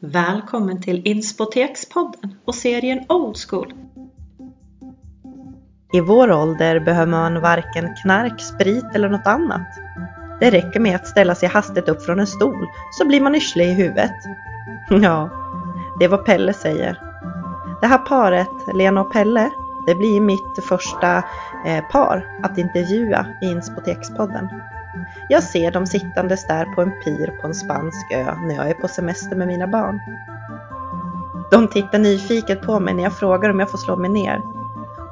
Välkommen till Inspotekspodden och serien Old School. I vår ålder behöver man varken knark, sprit eller något annat. Det räcker med att ställa sig hastigt upp från en stol så blir man yrslig i huvudet. Ja, det är vad Pelle säger. Det här paret, Lena och Pelle, det blir mitt första eh, par att intervjua i Inspotekspodden. Jag ser dem sittandes där på en pir på en spansk ö när jag är på semester med mina barn. De tittar nyfiket på mig när jag frågar om jag får slå mig ner.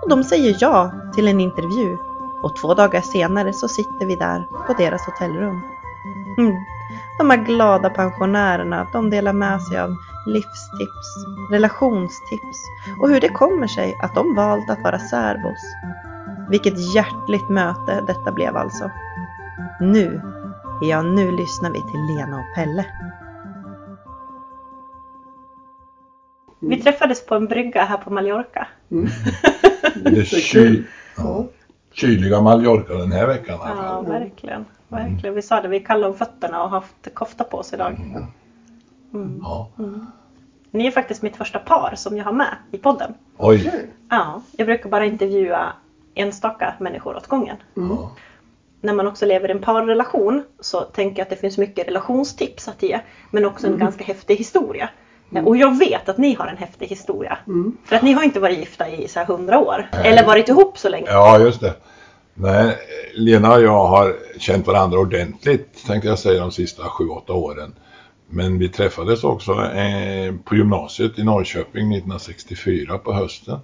Och de säger ja till en intervju och två dagar senare så sitter vi där på deras hotellrum. Mm. De här glada pensionärerna, de delar med sig av livstips, relationstips och hur det kommer sig att de valt att vara särbos. Vilket hjärtligt möte detta blev alltså. Nu, ja nu lyssnar vi till Lena och Pelle. Vi träffades på en brygga här på Mallorca. Mm. Det är kyl, ja, kyliga Mallorca den här veckan i alla Ja, fall. verkligen. verkligen. Vi sa det, vi är kalla om fötterna och har haft kofta på oss idag. Mm. Ja. Ni är faktiskt mitt första par som jag har med i podden. Oj, Ja, jag brukar bara intervjua enstaka människor åt gången. ja. När man också lever i en parrelation så tänker jag att det finns mycket relationstips att ge. Men också en ganska häftig historia. Och jag vet att ni har en häftig historia. För att ni har inte varit gifta i så här 100 år. Eller varit ihop så länge. ja just det. Nej, Lena och jag har känt varandra ordentligt tänkte jag säga de sista 7-8 åren. Men vi träffades också eh, på gymnasiet i Norrköping 1964 på hösten.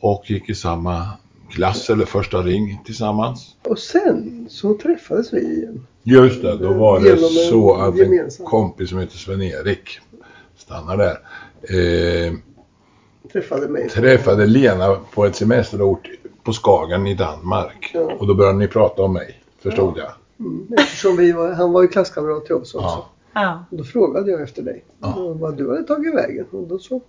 Och gick i samma klass eller första ring tillsammans. Och sen så träffades vi igen. Just det, då var det en så att en gemensam- kompis som heter Sven-Erik stannar där. Eh, Träffade mig. träffade Lena på ett semesterort på Skagen i Danmark. Ja. Och då började ni prata om mig, förstod jag. Mm. Eftersom vi var, han var ju klasskamrat till oss också. Ja. Ja. Och Då frågade jag efter dig. Ja. Vad du hade tagit vägen. Och då så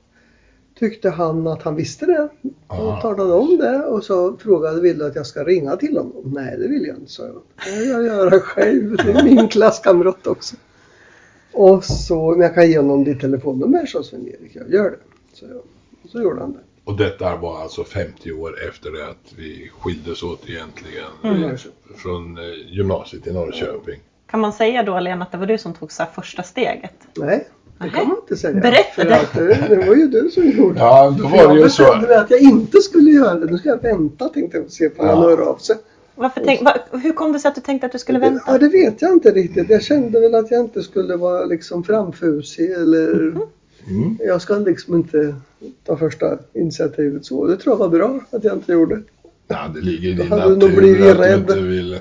tyckte han att han visste det. Och talade om det. Och så frågade vill du att jag ska ringa till honom? Nej det vill jag inte, sa jag. Det vill jag göra själv. Det är min klasskamrat också. Och så, men jag kan ge honom ditt telefonnummer, sa Sven-Erik. Jag gör det. Så, jag. Och så gjorde han det. Och detta var alltså 50 år efter det att vi skildes åt egentligen Mm. från eh, gymnasiet i Norrköping. Kan man säga då Lena att det var du som tog så första steget? Nej, det kan man inte säga. Berätta För det. att det, det var ju du som gjorde. Ja, då var det ju jag så. bestämde mig att jag inte skulle göra det. Nu ska jag vänta tänkte jag och se om han Ja. hör av sig. Varför tänk, va, hur kom det sig att du tänkte att du skulle vänta? Ja, det vet jag inte riktigt. Jag kände väl att jag inte skulle vara liksom framfusig eller Mm. jag ska liksom inte ta första initiativet så. Det tror jag var bra att jag inte gjorde. Ja, det ligger i din natur att du inte vill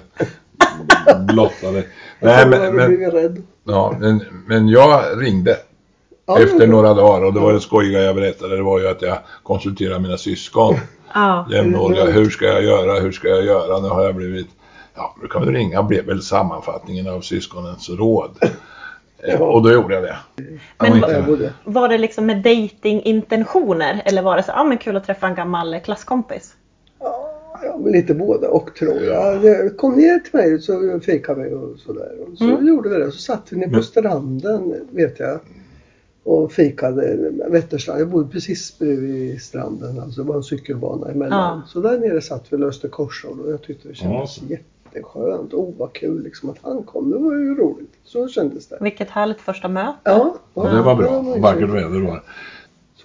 blotta dig. Jag Nej, men, men, rädd. ja, men, men jag ringde Ja, efter några dagar och det var det skojiga jag berättade. Det var ju att jag konsulterade mina syskon. Ja. Jämnåriga. Hur ska jag göra? Hur ska jag göra? Nu har jag blivit... Ja, nu kan du ringa. blev väl sammanfattningen av syskonens råd. Eh, Och då gjorde jag det. Men borde. Var det liksom med datingintentioner eller var det så, ja ah, men kul att träffa en gammal klasskompis? Ja, men lite båda och tror jag. Jag kom ner till mig så fikade vi och sådär. Och så Mm. gjorde vi det. Så satt vi på Men- stranden vet jag. Och fikade. Vätterstrand. Jag bodde precis bredvid stranden. Alltså det var en cykelbana emellan. Ja. Så där nere satt vi och löste korsord och jag tyckte det kändes Ja. jätteskönt. Oh vad kul liksom att han kom. Det var ju roligt. Så kändes det. Vilket härligt första möte. Ja, Och det var bra. Vackert väder var det.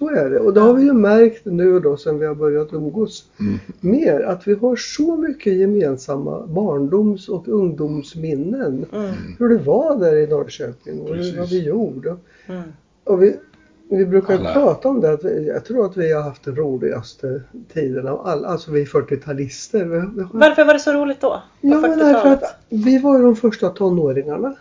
Så är det. Och det har vi ju märkt nu då sen vi har börjat umgås Mm. mer. Att vi har så mycket gemensamma barndoms och ungdomsminnen. Mm. Hur det var där i Norrköping och Precis. vad vi gjorde. Mm. Och vi, vi brukar Alla. prata om det. Att vi, jag tror att vi har haft den roligaste tiden av alla. Alltså vi är 40-talister. Vi, vi har, Varför var det så roligt då? Ja men därför 40-talet? att vi var ju de första tonåringarna.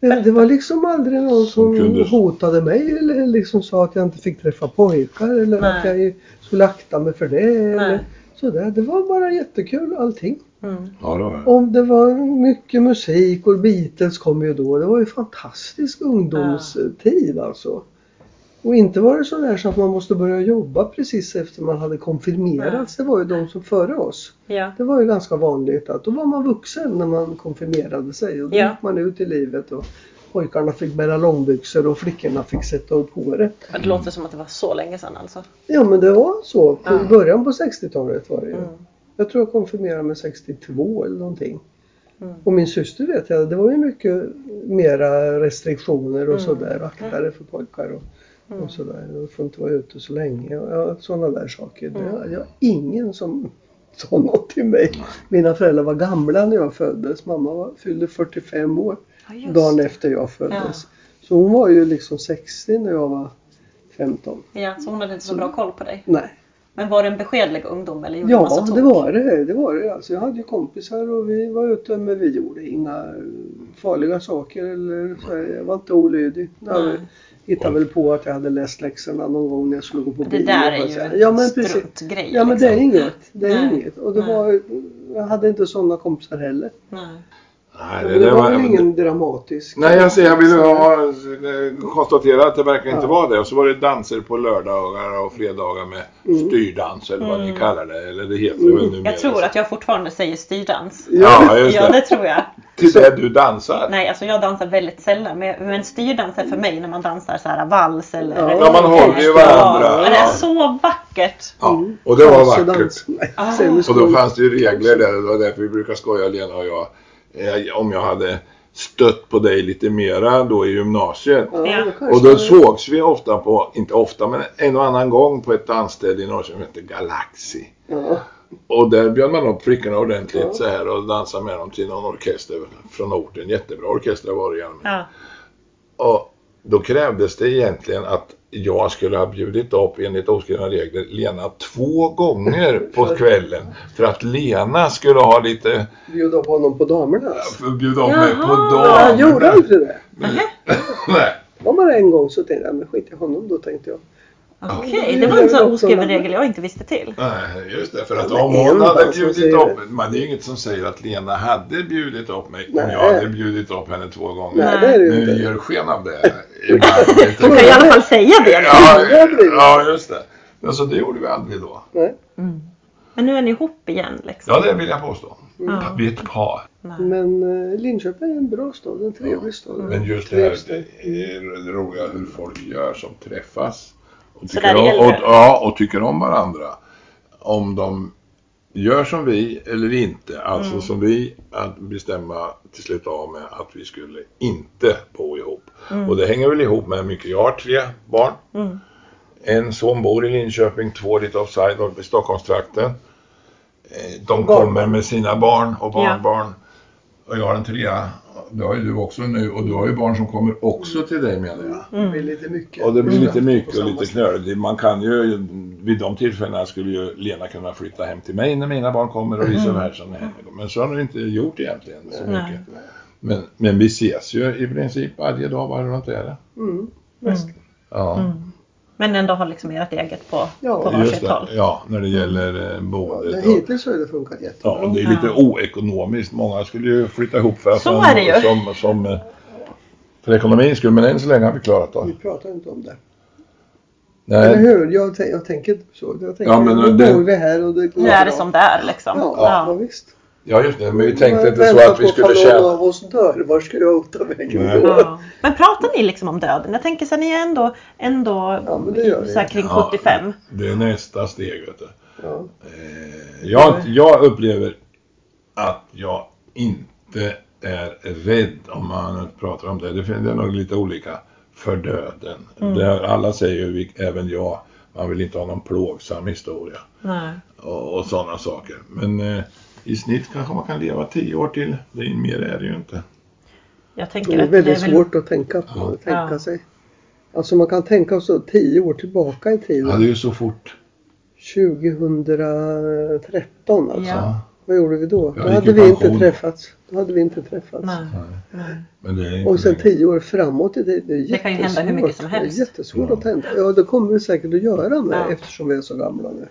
Det, det var liksom aldrig någon som kunde- hotade mig eller liksom sa att jag inte fick träffa pojkar eller Nej. att jag skulle akta mig för det. Eller sådär. Det var bara jättekul allting. Mm. Ja, det var. Och det var mycket musik och Beatles kom ju då. Det var ju fantastisk ungdomstid alltså. Och inte var det så där så att man måste börja jobba precis efter man hade konfirmerats. Det var ju de som före oss. Ja. Det var ju ganska vanligt att då var man vuxen när man konfirmerade sig och då Ja. gick man ut i livet och pojkarna fick bära långbyxor och flickorna fick sätta upp håret. Det låter som att det var så länge sedan alltså. Ja men det var så. På Ja. början på 60-talet var det ju. Mm. Jag tror jag konfirmerade mig 62 eller någonting. Mm. Och min syster vet jag, det var ju mycket mera restriktioner och Mm. sådär. Aktade för pojkar och, Mm. och sådär. Du får inte vara ute så länge. Ja, sådana där saker. Det, Mm. jag har ingen som sa något till mig. Mina föräldrar var gamla när jag föddes. Mamma var, fyllde 45 år Ja, dagen det. efter jag föddes. Så hon var ju liksom 60 när jag var 15. Ja, så hon hade inte så bra koll på dig. Nej. Men var det en beskedlig ungdom eller gjorde Ja, det var det. det, var det. Alltså, jag hade ju kompisar och vi var ute men vi gjorde inga farliga saker. Eller så här. Jag var inte olydig. Jag Nej. Hittade väl på att jag hade läst läxorna någon gång när jag skulle gå på Det bio. där är ju en ja, men precis. struntgrej. Ja men det är liksom. inget. Det är Nej. inget. Och det Nej. var, jag hade inte sådana kompisar heller. Nej. Nej, Men det, var väl ingen dramatisk. Nej, jag, ser, jag vill ha konstatera att det verkar inte vara det. Och så var det danser på lördagar och fredagar med Mm. styrdans eller vad ni Mm. kallar det. Eller det heter det väl numera. Jag tror att jag fortfarande säger styrdans. Ja, just Ja, det. det tror jag. Till det du dansar. Nej, alltså jag dansar väldigt sällan. Men, men styrdans är för mig när man dansar så här vals eller... Ja. Ja, man håller ju varandra. Ja, det är Ja. så vackert. Ja, och det var vackert. Ah. Och då fanns det ju regler där. Det var därför vi brukar skoja Lena och jag. Eh, Om jag hade stött på dig lite mera då i gymnasiet. Ja, Ja. Och då sågs vi ofta på, inte ofta men en och annan gång på ett dansställe i Norrköping som hette Galaxy. Ja. Och där bjöd man upp flickorna ordentligt Ja. så här och dansade med dem till någon orkester från orten. Jättebra orkestrar var det i allmänhet. Ja. Och då krävdes det egentligen att jag skulle ha bjudit upp enligt oskrivna regler Lena två gånger på kvällen. För att Lena skulle ha lite, Bjuda upp honom på damerna. alltså. för bjuda upp mig på Jaha. Ja, han gjorde damerna. aldrig det. Nej. Det var bara en gång så tänkte jag, men skit i honom då tänkte jag. Okej, det var en sån oskriven regel jag inte visste till. Nej, just det. För att om hon hade bjudit upp Men det är inget som säger att Lena hade bjudit upp mig om jag hade bjudit upp henne två gånger. Nej, det är det ju Nu inte. ger sken av det. Du kan i alla fall säga det. ja, just det. Alltså det gjorde vi aldrig då. Nej. Men nu är ni ihop igen liksom. Ja, det vill jag påstå. Ja. Vi är ett par. Nej. Men eh, Linköping är en bra stad, en trevlig stad. Men just det här det är det roliga hur folk gör som träffas. Och tycker, om, och, ja, och tycker om varandra. Om de gör som vi eller inte. Alltså Mm. som vi att bestämma till slut av med att vi skulle inte bo ihop. Mm. Och det hänger väl ihop med mycket. Jag har tre barn. Mm. En son bor i Linköping, två lite offside i Stockholmstrakten. Eh, De kommer med sina barn och barnbarn. Och jag har en trea. Det har ju du också nu. Och du har ju barn som kommer också till dig menar jag. Det blir lite mycket. Och det blir lite På mycket och lite knöligt. Man kan ju, vid de tillfällena skulle ju Lena kunna flytta hem till mig när mina barn kommer och vice versa. Men så har du inte gjort egentligen så Nej. mycket. Men, men vi ses ju i princip varje dag, var runt är det? Mm. Ja, Mm. Men ändå har liksom ert eget på, Ja, på varsitt håll. Ja, när det gäller eh, Ja, boendet. och- hittills har det funkat jättebra. Ja, det är lite oekonomiskt. Många skulle ju flytta ihop för att Så som, är det ju. Som, som, eh, för ekonomins skull, men än så länge har vi klarat Vi det. pratar inte om det. Eller Nej, hur? Jag, jag tänker inte så. Jag tänker, Ja, men nu det- bor vi här och det går Nu är det bra. som det är liksom. Ja, ja. Ja. visst. Ja just det, men vi tänkte Men inte så att vi skulle någon av oss dör. Var ska jag ta vägen då? Ja. Men pratar ni liksom om döden? Jag tänker så här, ni är ändå, ändå Ja, så här kring Ja. 75. Det är nästa steg vet du. Ja. Eh, jag, jag upplever att jag inte är rädd om man pratar om det. Det finns det är nog lite olika för döden. Mm. Det, alla säger ju, även jag, man vill inte ha någon plågsam historia. Nej. och, och sådana saker. Men eh, i snitt kanske man kan leva tio år till. Det är, mer är det ju inte. Jag tänker Det är att väldigt det är väl... svårt att tänka på. Ja. Tänka Ja. sig. Alltså man kan tänka så tio år tillbaka i Ja, det är tiden. ju så fort. 2013 alltså. Ja. Vad gjorde vi då? Jag Då hade vi inte träffats. Då hade vi inte träffats. Nej. Nej. Nej. Men det är inte Och sen länge. tio år framåt i tiden. Det, är Det kan ju hända hur mycket som helst. Det är jättesvårt Ja. att tänka. Ja, det kommer vi säkert att göra med Ja. eftersom vi är så gamla nu.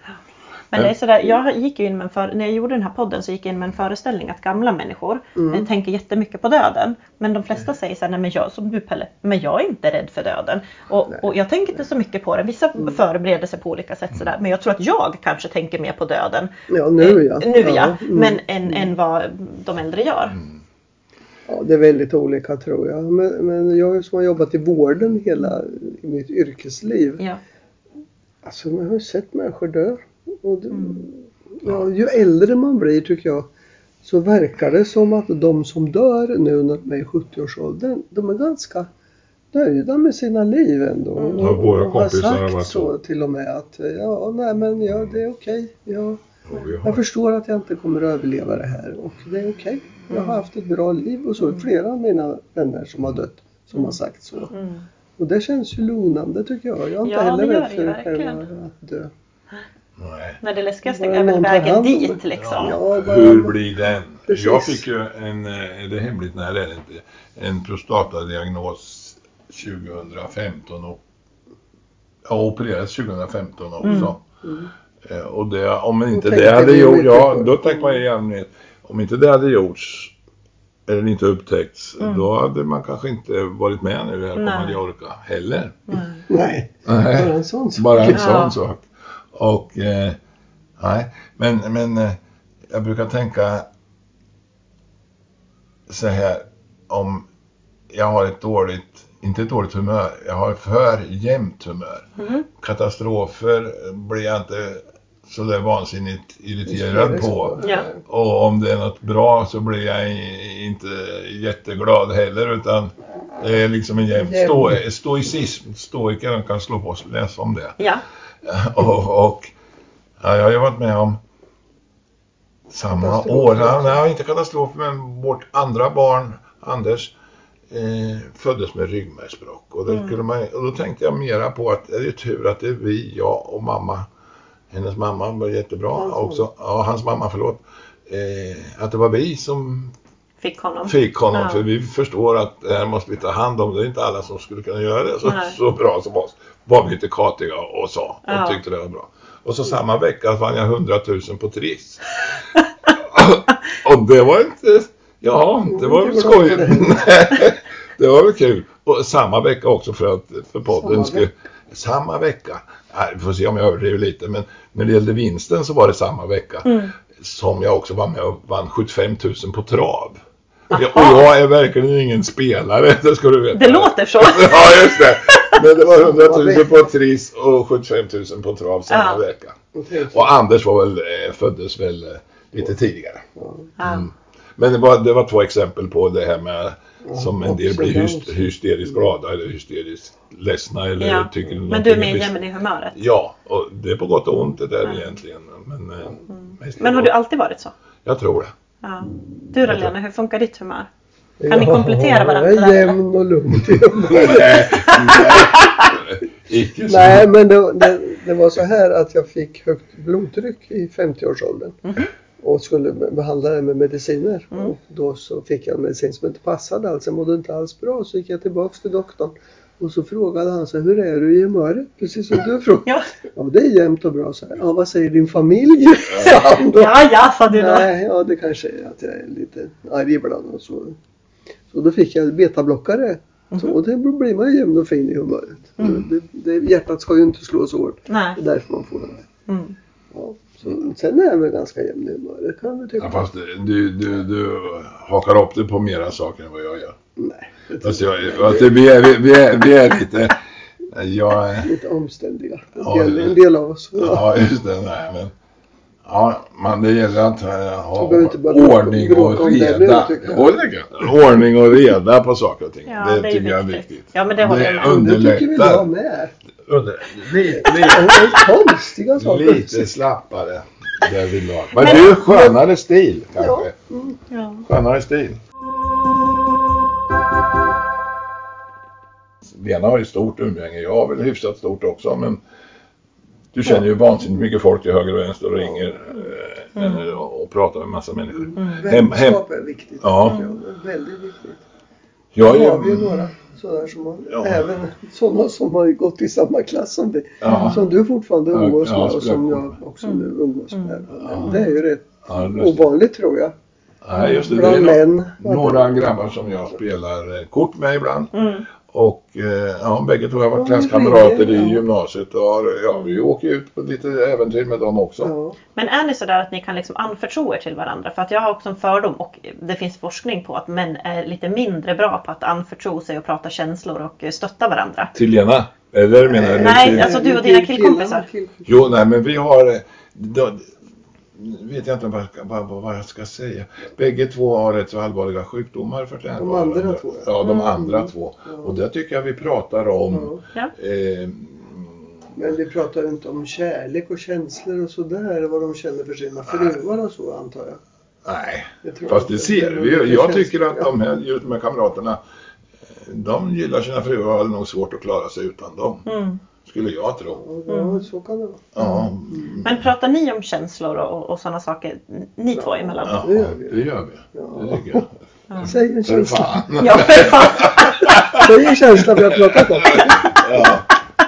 Men det är sådär, jag gick ju in med en för, när jag gjorde den här podden så gick jag in med en föreställning att gamla människor Mm. tänker jättemycket på döden. Men de flesta säger såhär, nej men jag som du Pelle, men jag är inte rädd för döden. Och, och jag tänker inte så mycket på det. Vissa Mm. förbereder sig på olika sätt sådär. Men jag tror att jag kanske tänker mer på döden. Ja, nu ja. Eh, Nu ja, mm. men än, än vad de äldre gör. Ja, det är väldigt olika tror jag. Men, men jag som har jobbat i vården hela mitt yrkesliv. Ja. Alltså man har ju sett människor dö. Och det, Mm. ja, ju äldre man blir tycker jag så verkar det som att de som dör nu när de är i 70-årsåldern, de är ganska nöjda med sina liv ändå. Mm. Ja, våra och har kompisar har sagt så till och med att ja, nej men ja, det är okej. Jag, Och vi har- jag förstår att jag inte kommer att överleva det här och det är okej. Jag har haft ett bra liv och så är det flera av mina vänner som har dött som har sagt så. Mm. Och det känns ju lugnande tycker jag. Jag är inte Ja, heller rädd för själva att dö. Nej. Nej, det läskigaste är väl vägen dit det. liksom. Ja, bara- Hur blir den? Precis. Jag fick ju en, eh, det är hemligt när det är det inte, en prostatadiagnos 2015 och jag opererades 2015 också. Mm. Eh, Och det, om inte det hade gjorts, ja det. då tänkte man gärna med, om inte det hade gjorts eller inte upptäckts, Mm. då hade man kanske inte varit med nu här på Nej. Mallorca heller. Mm. Nej, Nej. bara en sån sak. Bara en Ja. sån sak. Och eh, nej, men, men eh, jag brukar tänka så här om jag har ett dåligt, inte ett dåligt humör, jag har för jämnt humör. Mhm. Katastrofer blir jag inte så där vansinnigt irriterad på. Ja. Och om det är något bra så blir jag inte jätteglad heller utan det är liksom en jämn stå, stoicism. Stoiker kan slå på och läsa om det. Ja. Och, och ja, jag har ju varit med om samma år, nej inte katastrof men vårt andra barn Anders eh, föddes med ryggmärgsbråck. Och, då man, och då tänkte jag mera på att det är tur att det är vi, jag och mamma. Hennes mamma var jättebra. Hans också, ja hans mamma förlåt. Eh, att det var vi som Fick honom. fick honom Ja. för vi förstår att det här måste vi ta hand om. Det är inte alla som skulle kunna göra det så, så bra som oss. Var vi lite katiga och sa och Ja. tyckte det var bra. Och så samma vecka vann jag 100 000 på Triss. och det var inte, ja det var väl inte glad skoj. för det. Var väl kul. Och samma vecka också för att för podden Samma skulle, vecka. samma vecka. Nej, vi får se om jag överdriver lite men när det gällde vinsten så var det samma vecka. Mm. Som jag också var med och vann 75 000 på trav. Och jag är verkligen ingen spelare, det ska du veta. Det låter så. Ja, just det. Men det var 100 000 på Triss och 75 000 på trav samma Ja. vecka. Och Anders var väl, eh, föddes väl eh, lite tidigare. Ja. Men det var, det var två exempel på det här med som en del blir and hyst, downs. hysteriskt glada eller hysteriskt ledsna eller Ja. tycker Men du är mer jämn i humöret. Ja, och det är på gott och ont det där Ja. egentligen. Men, eh, mest Men har du alltid varit så? Jag tror det. Ja. Du då Lena, hur funkar ditt humör? Kan ni komplettera varandra Jag är jämn och lugn. Nej, men det, det, det var så här att jag fick högt blodtryck i 50-årsåldern. Mhm. Och skulle be- behandla det med mediciner. Mm. Och då så fick jag en medicin som inte passade alls. Jag mådde inte alls bra. Så gick jag tillbaks till doktorn. Och så frågade han så här, hur är du i humöret? Precis som du frågade. Ja, Ja, det är jämnt och bra. Så här, ja, vad säger din familj? ja, ja sa du då. Nej, ja det kanske är att jag är lite arg ibland och så. Så då fick jag betablockare. Så, Mhm. och det blir man ju jämn och fin i humöret. Mm. Det, det, hjärtat ska ju inte slå så hårt. Nej. Det är därför man får det. Mm. Ja. Så, sen är jag väl ganska jämn i humöret kan du tycka. Ja, fast du, du, du hakar upp dig på mera saker än vad jag gör. Nej, är jag, det, vi, är, vi, är, vi är lite... Jag, är- lite omständiga. Ja, en del av oss. Ja. ja, just det. Nej, men... Ja, man, det gäller att eh, ha Du ordning och om reda. Ordning och reda på saker och ting. Ja, det, det är tycker jag är viktigt. Ja, men det håller jag med Men det tycker vi jag med. Under, lite, Det lite, är konstiga saker. lite slappare därvidlag. Men du, skönare stil kanske. Ja. Mm. Ja. Skönare stil. Lena har ju stort umgänge. Jag har väl hyfsat stort också men du känner ju vansinnigt mycket folk till höger och vänster och ringer eh, och pratar med massa människor. Mm. Hem, hem. Vänskap är viktigt. Ja. är väldigt viktigt. Jag Då har vi ju är, några sådär som har, Ja. även sådana som har gått i samma klass som dig. Ja. Som du fortfarande Ja, umgås ja, med och som spelar jag också nu umgås med. Ja. Det är ju rätt ovanligt tror jag. Nej, just det. Det är Bland no- män. några grabbar som jag spelar eh, kort med ibland. Mm. Och eh, ja, bägge två har varit klasskamrater i gymnasiet och har, ja, vi åker ut på lite äventyr med dem också. Ja. Men är ni sådär att ni kan liksom anförtro er till varandra? För att jag har också en fördom och det finns forskning på att män är lite mindre bra på att anförtro sig och prata känslor och eh, stötta varandra. Till Lena? Eller menar du? Nej, till... alltså du och dina killkompisar. Jo, nej men vi har... vet jag inte vad, jag ska- vad, vad jag ska säga. Bägge två har rätt så allvarliga sjukdomar för De andra två, ja. De andra Mm. två. Och det tycker jag vi pratar om. Ja. Eh, Men vi pratar ju inte om kärlek och känslor och sådär, vad de känner för sina fruar och så antar jag. nej, Det tror fast jag det ser vi. nog Jag tycker att de här, just de här kamraterna, de gillar sina fruar och har nog svårt att klara sig utan dem. Mm. Skulle jag tro. Ja, ja, så kan det vara. Ja, Men pratar ni om känslor och, och sådana saker, ni två emellan? ja det gör vi. det gör vi. Det tycker jag. Säg en För känsla. fan. Ja, för fan. Säg en känsla vi har pratat om. Ja.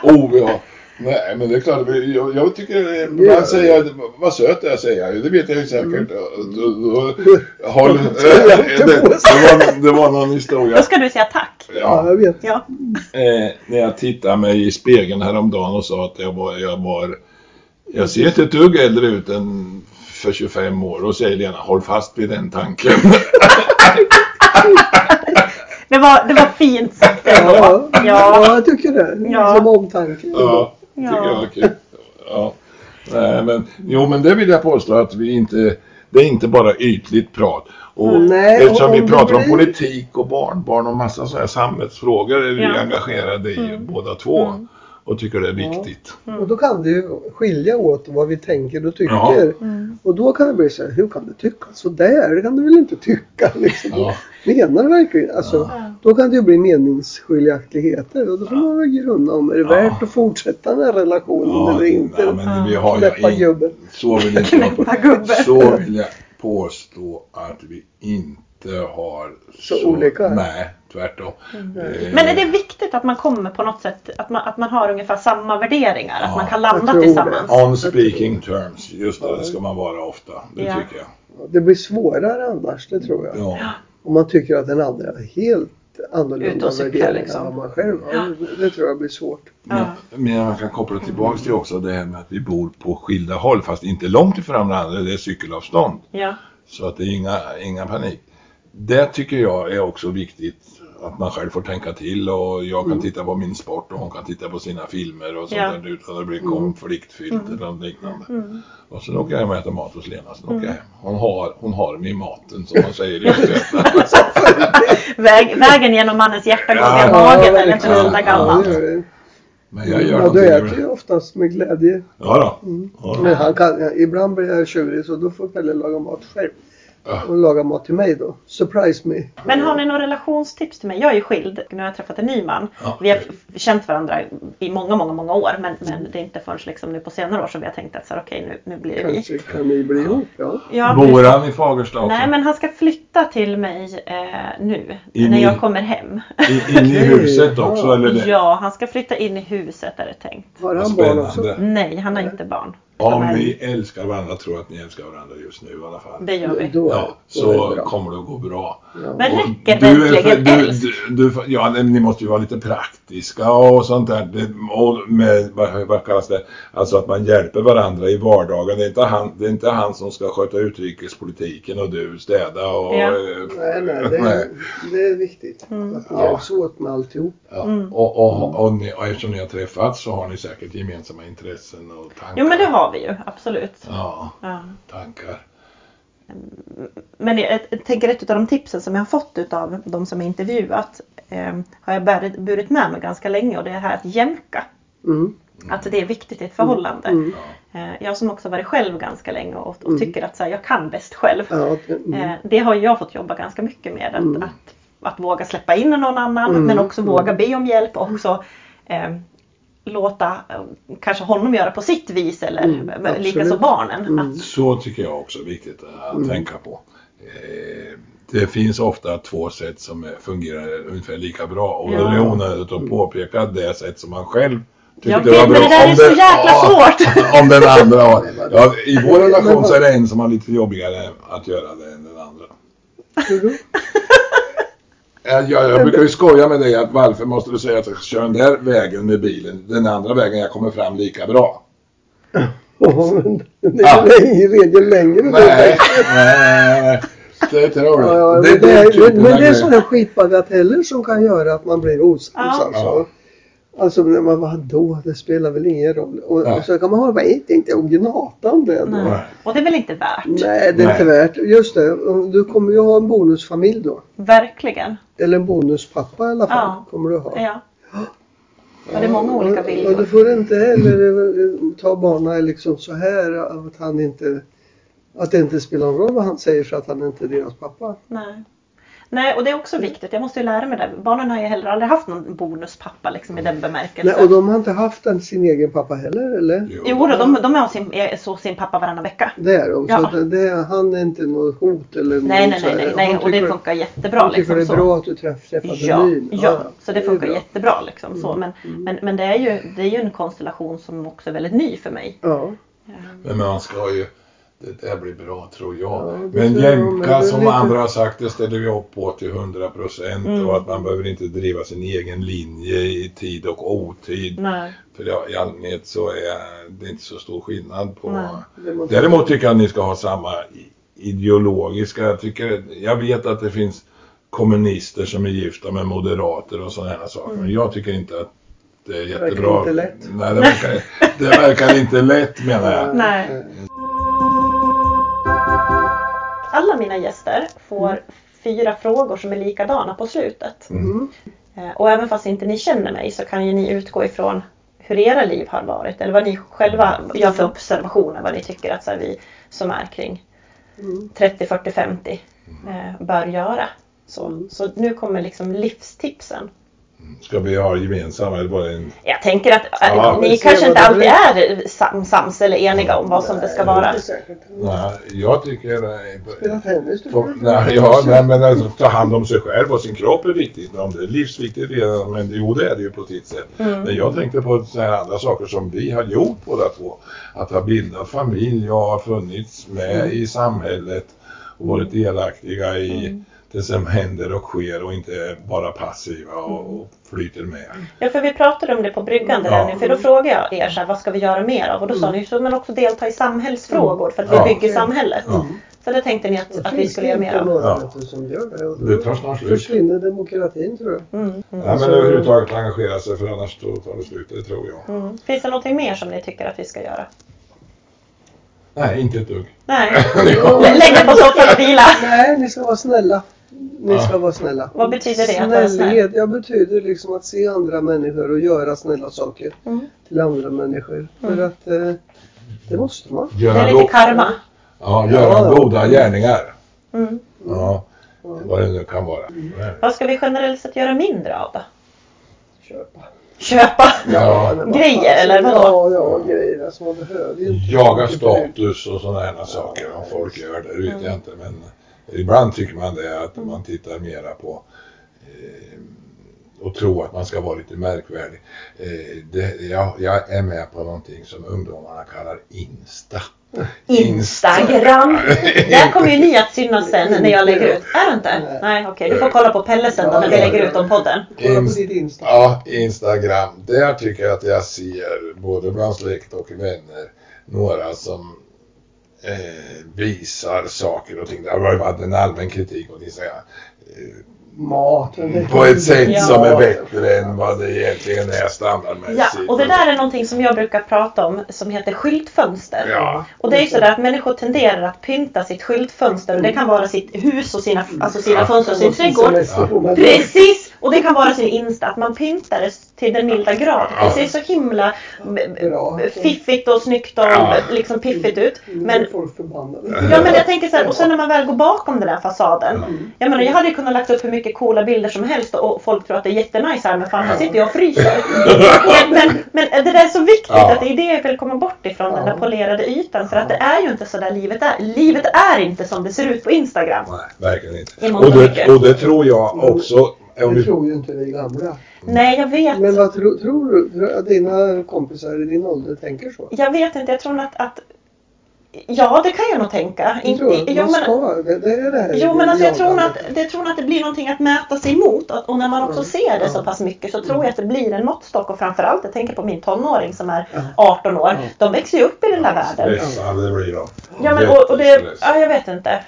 Oh, ja. Nej, men det är klart. Jag, jag tycker Ja. ibland säger vad söt jag säger. Det vet jag ju säkert. Då- då- Håll, Mm. det, det, var, det var någon Då historia. ska du säga tack. Ja, Ja, jag vet. Ja. eh, när jag tittade mig i spegeln häromdagen och sa att jag var, jag var jag ser inte ett dugg äldre ut än för 25 år. Och säger Lena, håll fast vid den tanken. Det var, det var fint sagt ändå. Ja, Ja. ja, jag tycker det. Ja. Som omtanke. Ja, tycker Ja. jag är kul. Ja. Nej, men, jo, men det vill jag påstå att vi inte, det är inte bara ytligt prat. Och Nej, eftersom och vi pratar det om blir- politik och barnbarn och massa sådana här samhällsfrågor är vi Ja. Mm. engagerade i båda två. Och tycker det är viktigt. Och då kan det ju skilja åt vad vi tänker och tycker. Ja. Mm. Och då kan det bli så här, hur kan du tycka så där? Det kan du väl inte tycka? Liksom. Ja. Menar du verkligen? Alltså, Då kan det ju bli meningsskiljaktigheter och då får man väl grunna om är det Ja. värt att fortsätta den här relationen eller inte. nej, men vi har Knäppa ju gubben. så vill gubben. Så vill jag påstå att vi inte har Så olika? Nej, tvärtom. Eh, Men är det viktigt att man kommer på något sätt, att man, att man har ungefär samma värderingar? Ja, att man kan landa tillsammans? On speaking terms, just det, det ska man vara ofta. Det Ja. tycker jag. Det blir svårare annars, det tror jag. Ja. Om man tycker att den andra är helt annorlunda värderingar liksom. än man själv har. Det tror jag blir svårt. Ja. Men man kan koppla tillbaks till också det här med att vi bor på skilda håll fast inte långt ifrån varandra. Det är cykelavstånd. Ja. Så att det är inga, inga panik. Det tycker jag är också viktigt. Att man själv får tänka till och jag kan titta på min sport och hon kan titta på sina filmer och sånt Ja. där utan att det blir konfliktfyllt eller något liknande. Och sen åker jag hem och äter mat hos Lena. Sen åker jag hem. Hon har, hon har mig i maten som man säger i Östergötland. Väg, vägen genom mannens hjärta går via Ja, magen eller verkligen. inte sådär Ja, gammalt. Men jag gör Ja, du äter ju oftast med glädje. Ja då. Ja då. Men han kan, ibland blir jag tjurig så då får Pelle laga mat själv. Ja. Och laga mat till mig då. Surprise me. Men har ni några relationstips till mig? Jag är ju skild. Nu har jag träffat en ny man. Ja. Vi har känt varandra i många, många, många år. Men, men det är inte förrän liksom nu på senare år som vi har tänkt att så här, okej nu, nu blir det vi. Kanske kan ni bli ihop, ja. Ja, Bor han i Fagersta också? Nej men han ska flytta till mig eh, nu. In när i- jag kommer hem. I, in i huset också Ja. eller? Det? Ja, han ska flytta in i huset är det tänkt. Har han barn också? Nej, han har inte barn. Om ni älskar varandra tror att ni älskar varandra just nu i alla fall. Det gör vi. Ja, så det kommer det att gå bra. Men Och räcker du verkligen du, älsk? du, du, ja, ni måste ju vara lite praktiska och sånt där. Det, och med, vad, vad kallas det? Alltså att man hjälper varandra i vardagen. Det är inte han, det är inte han som ska sköta utrikespolitiken och du städa och... Ja. Nej, nej, det är, det är viktigt. Mm. Att Ja. hjälps åt med alltihop. Ja. Och, och, och, ni, och eftersom ni har träffats så har ni säkert gemensamma intressen och tankar. Jo men det har vi ju, absolut. Ja, Ja. tankar. Men jag, jag tänker ett av de tipsen som jag har fått utav de som jag intervjuat eh, har jag burit, burit med mig ganska länge och det är här att jämka. Mm. Att det är viktigt i ett förhållande. Mm. Eh, jag som också varit själv ganska länge och, och tycker att så här, jag kan bäst själv. Ja, det, mm. Eh, det har jag fått jobba ganska mycket med. Att, att, att våga släppa in någon annan Mm. men också våga be om hjälp och också eh, låta eh, kanske honom göra på sitt vis eller Mm, mm, likaså barnen. Mm. Att, Så tycker jag också är viktigt att tänka på. Eh, det finns ofta två sätt som är- fungerar ungefär lika bra och Ja. det är onödigt att påpeka det sätt som man själv tyckte jag det var vet bra. men det där är Om så jäkla svårt! Om den andra har. Ja, I vår relation så är det en som har lite jobbigare att göra det än den andra. Då? Jag, jag brukar ju skoja med dig att varför måste du säga att jag ska köra den där vägen med bilen? Den andra vägen jag kommer fram lika bra. Ja, men det Ja. är i regel längre. Nej, nej, det tror Ja, ja, jag. men, det är, typen men, det är sådana skitbagateller som kan göra att man blir osams. Ja. Alltså. Alltså när man vadå, det spelar väl ingen roll. Och, Ja. och så kan man hålla, vet inte, och gnata om det. Då. Nej. Och det är väl inte värt? Nej, det är Nej. inte värt. Just det, du kommer ju ha en bonusfamilj då. Verkligen. Eller en bonuspappa i alla fall. Ja. Kommer du ha. Ja. Ja, det är många olika Och, och du får inte heller eh, ta barnen liksom så här att han inte att det inte spelar någon roll vad han säger för att han inte är deras pappa. Nej. Nej, och det är också viktigt. Jag måste ju lära mig det. Barnen har ju heller aldrig haft någon bonuspappa liksom i den bemärkelsen. Nej, och de har inte haft en, sin egen pappa heller, eller? Jo, då, de, de är hos sin, är så sin pappa varannan vecka. Det är de. Ja. Så det, det, han är inte något hot eller något Nej, nej, nej, nej, nej. Och det funkar jättebra. Han tycker Liksom, det är så. bra att du träff, träffade Ja, Lyn. ja, så det funkar bra. jättebra. Liksom, så. Men, Mm. men, men det, är ju, det är ju en konstellation som också är väldigt ny för mig. Ja. Men man ska ju, det där blir bra tror jag. Ja, det men det är som lite- andra har sagt, det ställer vi upp på till 100 procent Mm. och att man behöver inte driva sin egen linje i tid och otid. Nej. För i allmänhet så är det inte så stor skillnad på Nej. Det måste- Däremot tycker jag att ni ska ha samma ideologiska, jag tycker, jag vet att det finns kommunister som är gifta med moderater och sådana här saker. Men jag tycker inte att det är verkar jättebra. inte lätt. Nej, det verkar, det verkar inte lätt menar jag. Nej. Mina gäster får fyra frågor som är likadana på slutet. Mm. Eh, Och även fast inte ni känner mig så kan ju ni utgå ifrån hur era liv har varit eller vad ni själva gör för observationer, vad ni tycker att så här, vi som är kring Mm. 30, 40, 50 eh, bör göra. Så, så nu kommer liksom livstipsen. Ska vi ha gemensamma eller bara en? Jag tänker att eh, Ja, ni vi ser kanske inte alltid är sam, sams eller eniga om vad som det ska vara. Nej, jag tycker... Spela tennis Nej, ja, nej, men alltså, ta hand om sig själv och sin kropp är viktigt. Om det är livsviktigt redan, men jo det är det ju på sitt sätt. Mm. Men jag tänkte på så här andra saker som vi har gjort båda två. Att ha bildat familj och ha funnits med Mm. i samhället och varit delaktiga i Mm. Det som händer och sker och inte bara passiva och, Mm. och flyter med. Ja, för vi pratade om det på bryggan där Ja. nu, för då frågade jag er så här, vad ska vi göra mer av? Och då sa ni så men också delta i samhällsfrågor för att vi Ja. bygger samhället. Ja. Så det tänkte ni att, att vi skulle göra mer av. Ja. som gör det. Och Det tar snart slut. försvinner demokratin tror jag. Mm, mm, Nej, men överhuvudtaget engagera sig för annars då tar det slut, det tror jag. mm. Finns det någonting mer som ni tycker att vi ska göra? Nej, inte ett dugg. Nej, lägga på soffan och vila. Nej, ni ska vara snälla. Ni ska vara snälla. Vad betyder det? Snällhet, jag betyder liksom att se andra människor och göra snälla saker Mm. till andra människor. För att eh, det måste man. Det är lite karma. ja, göra Ja. goda gärningar. Mm. Ja, vad det nu kan vara. Vad ska vi generellt sett göra mindre av då? Köpa. Köpa Ja. vad grejer eller vadå? Ja, ja, grejer. Alltså man behöver ju inte. Jaga status och sådana här saker. Om folk gör det, det vet jag inte. Men ibland tycker man det att man tittar mera på eh, och tror att man ska vara lite märkvärdig. Eh, det, jag, jag är med på någonting som ungdomarna kallar Insta. Instagram. Där kommer ju ni att synas sen när jag lägger ut. Är det inte? Nej. Nej, okej. Du får kolla på Pelle sen då när vi lägger ut om podden. Inst-. Ja, Instagram. Där tycker jag att jag ser både bland släkt och vänner några som eh, visar saker och ting. Det har ju varit en allmän kritik mot Instagram. Eh, Mat. på ett sätt Ja. som är bättre än vad det egentligen är standardmässigt. Ja, och det där är någonting som jag brukar prata om som heter skyltfönster. Ja. Och det är ju sådär att människor tenderar att pynta sitt skyltfönster och det kan vara sitt hus och sina, alltså sina Ja. fönster och sin trädgård. Precis! Och det kan vara sin Insta, att man pyntar det till den milda grad. Det ser så himla Bra. fiffigt och snyggt och Ja. liksom piffigt ut. Men Men folk förbannade. Ja men jag tänker så här, och sen när man väl går bakom den där fasaden. Jag menar jag hade ju kunnat lagt upp hur mycket coola bilder som helst och folk tror att det är jättenice här men fan här sitter jag och fryser. men, men, men det där är så viktigt Ja. att det är det jag vill komma bort ifrån den där polerade ytan. För att det är ju inte så där livet är. Livet är inte som det ser ut på Instagram. Nej, verkligen inte. Och det, och det tror jag också. Om Det vi, tror ju inte vi gamla. Nej jag vet. Men vad tro, tror du att dina kompisar i din ålder tänker så? Jag vet inte, jag tror att, att Ja, det kan jag nog tänka. Jag tror att jo, men, ska, det, det är det här jo, men alltså, jag, tror att, det tror att det blir någonting att mäta sig emot. Och och när man också Mm. ser det Ja. så pass mycket så tror jag att det blir en måttstock. Och framförallt, jag tänker på min tonåring som är Ja. 18 år. Ja. De växer ju upp i den där världen. Stressade blir de. Ja, men och, och det, ja, jag vet inte.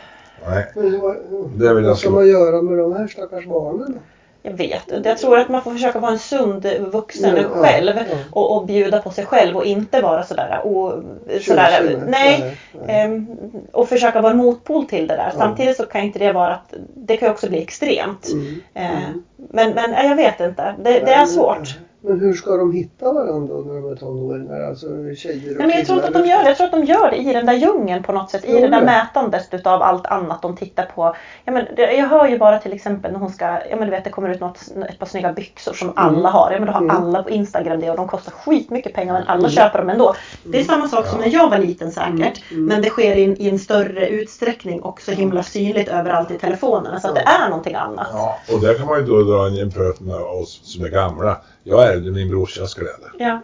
Nej, Men vad, Det vill jag vad ska man göra med de här stackars barnen? Jag vet inte. Jag tror att man får försöka vara en sund vuxen Ja, ja, själv ja. Och, och bjuda på sig själv och inte vara sådär, och, sådär med. nej, Nej, nej. Ehm, och försöka vara en motpol till det där. Ja. Samtidigt så kan inte det vara att det kan också bli extremt. Mm. Eh, Mm. Men, men nej, jag vet inte. Det, det är svårt. Men hur ska de hitta varandra när de är tonåringar? Alltså tjejer och Nej, men jag tror inte att de gör det. Jag tror att de gör det i den där djungeln på något sätt. I det där mätandet utav allt annat de tittar på. Ja, men, jag hör ju bara till exempel när hon ska, ja men du vet det kommer ut något, ett par snygga byxor som alla har. Ja men då har Mm. alla på Instagram det och de kostar skitmycket pengar men alla Mm. köper dem ändå. Det är samma sak som när jag var liten säkert. Mm. Men det sker i en, i en större utsträckning och så himla synligt överallt i telefonerna. Så att det är någonting annat. Ja, och där kan man ju då dra en jämförelse med oss som är gamla. Jag ärvde min brorsas kläder. Ja.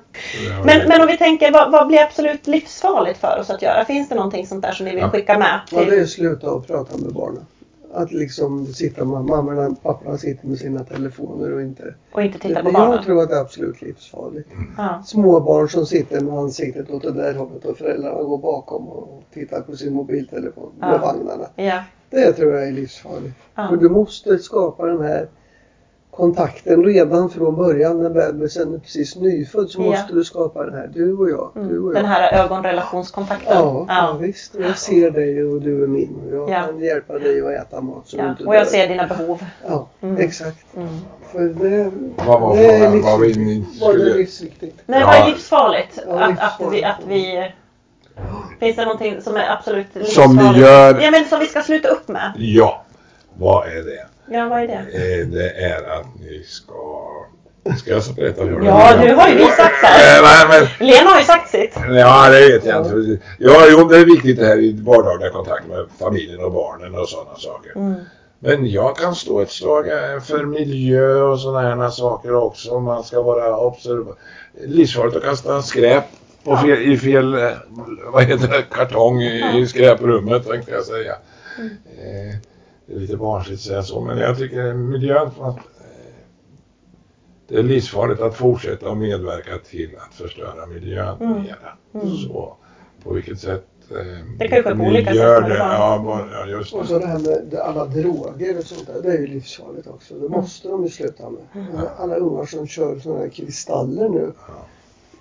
Men, men om vi tänker, vad, vad blir absolut livsfarligt för oss att göra? Finns det någonting sånt där som ni vill Ja. skicka med? Ja, det är Till? sluta att prata med barnen. Att liksom sitta med mammorna och papporna sitter med sina telefoner och inte... Och inte titta på jag barnen? tror att det är absolut livsfarligt. Ja. Små barn som sitter med ansiktet åt det där hållet och föräldrarna går bakom och tittar på sin mobiltelefon Ja. med vagnarna. Ja. Det tror jag är livsfarligt. Ja. För du måste skapa den här kontakten redan från början när bebisen är precis nyfödd så Ja. måste du skapa den här. Du och jag, du Mm. och jag. Den här ögonrelationskontakten. Ja, ja. Ja. visst. Jag ser dig och du är min. Och jag Ja. kan hjälpa dig att äta mat så du Ja. inte Och jag dör. ser dina behov. Ja, Mm. exakt. Mm. För det, Vad var det är? Vad vi ni livsviktigt. Vad är skulle... livsviktigt? Nej, vad är livsfarligt? Ja, att, livsfarligt. Att, vi, att vi... Finns det någonting som är absolut Som livsfarligt? ni gör- Ja, men som vi ska sluta upp med. Ja, vad är det? Ja, vad är det? Eh, Det är att ni ska... Ska jag berätta hur Ja, nu har ju vi sagt det här. Eh, nej, men... Lena har ju sagt sitt. Ja, det vet jag inte. Ja, jo, det är viktigt det här i vardagliga kontakt med familjen och barnen och sådana saker. Mm. Men jag kan stå ett slag för miljö och sådana här saker också. Man ska vara observ... Livsfarligt att kasta skräp på fel, i fel, eh, vad heter det, kartong i, i skräprummet tänkte jag säga. Eh, Det är lite barnsligt att säga så, men jag tycker miljön, att, eh, det är livsfarligt att fortsätta och medverka till att förstöra miljön Mm. mera. Mm. Så på vilket sätt eh, Det kan ju ske på olika sätt det. Ja, bara- ja, just Och det. så det här med alla droger och sånt där. Det är ju livsfarligt också. Det måste de ju sluta med. Alla ungar som kör sådana här kristaller nu.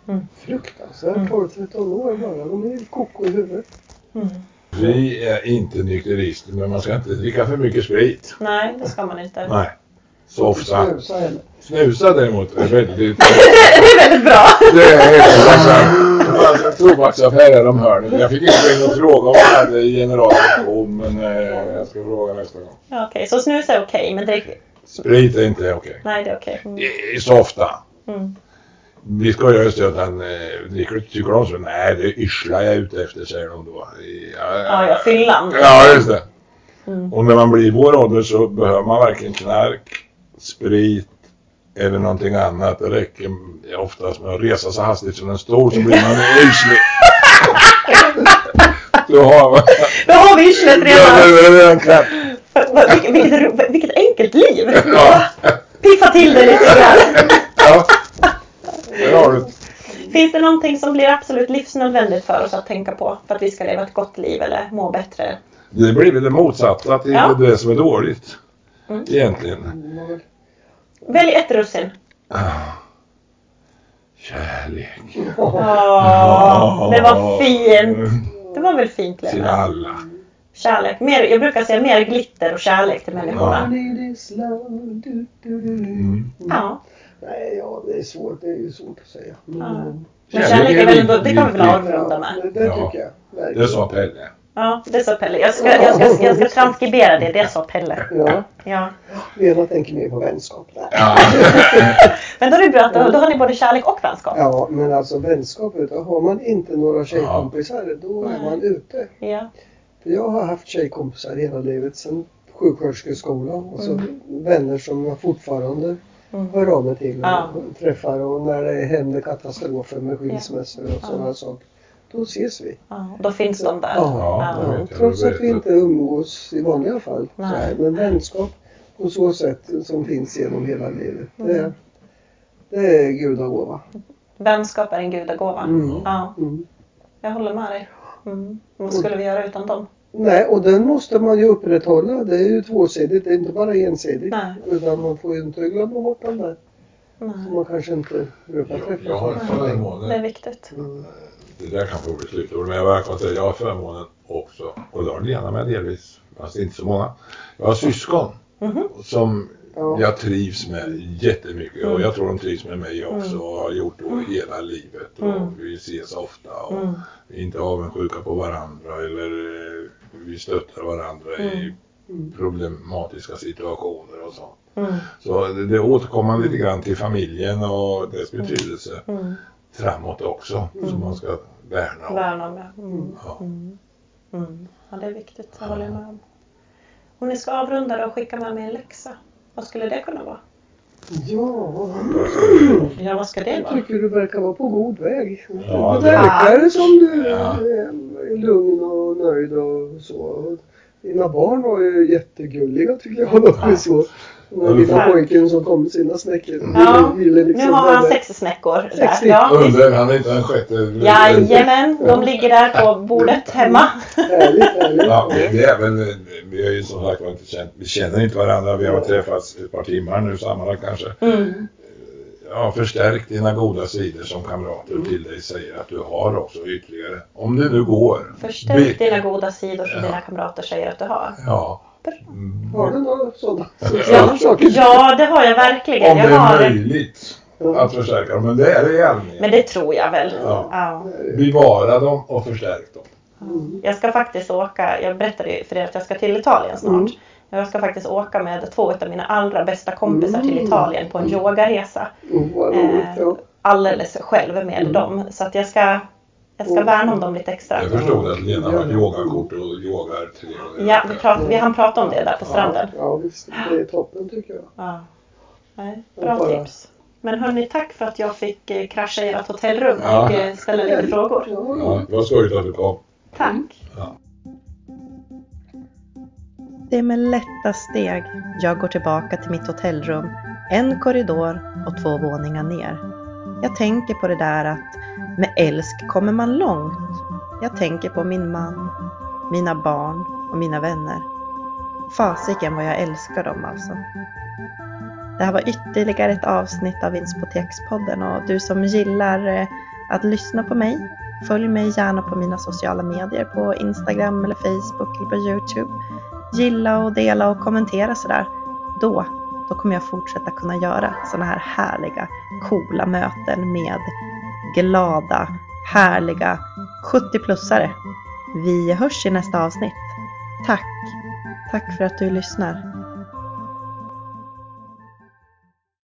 Mm. Fruktansvärt. Mm. 12-13 år bara. De är helt koko i huvudet. Mm. Vi är inte nykterister, men man ska inte dricka för mycket sprit. Nej, det ska man inte. Nej. Så ofta. Snusa däremot är väldigt... det är väldigt bra. Det är helt tobaksaffär här om hörnet. Jag fick inte gå in och fråga om jag hade generalen på, men eh, jag ska fråga nästa gång. Ja, Okej, så snus är okej, men drick... Sprit är inte okej. Nej, det är okej. Mm. I- Så ofta. Mm. Vi att han eh, dricker, tycker de så? Nej, det är yrsla jag är ute efter, säger de då. Ja, ja, fyllan. Ja, just det. Mm. Och när man blir i vår ålder så behöver man varken knark, sprit eller någonting annat. Det räcker oftast med att resa sig hastigt som en stol så blir man yrslig. Då har man... Då har vi yrslet Ja, redan. det är redan. Vilket, vilket enkelt liv. Ja. Piffa till det lite grann. ja. Där har du det. Finns det någonting som blir absolut livsnödvändigt för oss att tänka på för att vi ska leva ett gott liv eller må bättre? Det blir väl det motsatta till Ja. det som är dåligt. Mm. Egentligen. Välj ett russin. Ah. Kärlek. Åh, det var fint. Det var väl fint Till Lena? alla. Kärlek. Mer, jag brukar säga mer glitter och kärlek till människorna. Du. Mm. Ja. Nej, ja, det är svårt. Det är ju svårt att säga. Men, Ja. eh, Men Kärlek är väl ändå, det kan vi väl avrunda med? det, det tycker jag. verkligen. Det sa Pelle. Ja, det sa Pelle. Jag ska, jag ska, jag ska transkribera det. Det sa Pelle. Ja, Ja. Lena tänker mer på vänskap där. Ja. Men då är det bra att då, då har ni både kärlek och vänskap. Ja, men alltså vänskap, vet du, har man inte några tjejkompisar då är Nej. man ute. Ja. För jag har haft tjejkompisar hela livet sedan sjuksköterskeskolan och så Mm. vänner som jag fortfarande Mm. hör av mig till och Ja. träffar och när det händer katastrofer med skilsmässor och Ja. sådana saker. då ses vi. Ja, då finns de där. Ja, Ja, det jag. trots Det att vi inte umgås i vanliga fall. Här, men vänskap på så sätt som finns genom hela livet. Det, Mm. det är gudagåva. Vänskap är en gudagåva. Mm. Ja, Mm. jag håller med dig. Mm. Vad skulle vi göra utan dem? Nej, och den måste man ju upprätthålla. Det är ju tvåsidigt, det är inte bara ensidigt. Nej. Utan man får ju inte glömma bort den där som Nej. man kanske inte brukar Jag, träffa. jag har så. Det är förmånen, viktigt. Mm. det där kan få bli slutord, men jag verkligen säga jag har förmånen också, och det har Lena med delvis, fast inte så många. Jag har syskon Mhm. som Ja. jag trivs med jättemycket och Mm. jag tror de trivs med mig också Mm. och har gjort då hela livet och Mm. vi ses ofta och Mm. vi är inte avundsjuka på varandra eller eh, vi stöttar varandra i Mm. problematiska situationer och så. Mm. Så det, det återkommer lite grann till familjen och dess betydelse Mm. framåt också som man ska värna om. Värna det. Mm. Ja. Mm. Mm. Ja, det är viktigt. Jag håller med om. Och ni ska avrunda det och skicka med mig en läxa. Vad skulle det kunna vara? Ja, Ja, vad ska det jag vara? tycker du verkar vara på god väg. Ja, det det- verkar som du Ja. är lugn och nöjd och så. Dina barn var ju jättegulliga tycker jag. De är så. Den lilla får- pojken som kom med sina snäckor. Ja, ville- liksom Nu har han sex snäckor där. 60. Ja. Under, han är inte den sjätte. Jajamän, de ligger där på bordet hemma. Härligt, härligt. Ja, det, det är väl, vi har ju som sagt inte känt, vi känner inte varandra, vi har träffats ett par timmar nu sammanlagt kanske. Mm. Ja, förstärk dina goda sidor som kamrater till dig säger att du har också ytterligare. Om det nu går. Förstärk Be- dina goda sidor som Ja. dina kamrater säger att du har. Ja. Mm. Har du några sådana Ja, ja det har jag verkligen. Om Jag det är har, möjligt att förstärka dem, men det är det i allmänhet. men det tror jag väl. Ja. Ja. Bevara dem och förstärk dem. Mm. Jag ska faktiskt åka, jag berättade ju för er att jag ska till Italien snart. Mm. Jag ska faktiskt åka med två av mina allra bästa kompisar till Mm. Italien på en yogaresa. Mm, vad roligt. Eh, Ja. alldeles själv med Mm. dem. Så att jag ska, jag ska värna om dem lite extra. Jag förstod att Lena har yogakort och yogar tre gånger Ja, vi, prat, vi hann prata om det där på stranden. Ja, visst. Det är toppen tycker jag. Ja. Nej, bra Bara- tips. Men hörni, tack för att jag fick eh, krascha i ert hotellrum Ja. och eh, ställa lite frågor. Ja, Ja, det var skojigt att du kom. Tack. Det är med lätta steg jag går tillbaka till mitt hotellrum, en korridor och två våningar ner. Jag tänker på det där att med älsk kommer man långt. Jag tänker på min man, mina barn och mina vänner. Fasiken vad jag älskar dem alltså. Det här var ytterligare ett avsnitt av Inspotekspodden och du som gillar eh, att lyssna på mig, följ mig gärna på mina sociala medier på Instagram eller Facebook eller på Youtube gilla och dela och kommentera sådär. Då, då kommer jag fortsätta kunna göra sådana här härliga, coola möten med glada, härliga 70-plussare. Vi hörs i nästa avsnitt. Tack! Tack för att du lyssnar.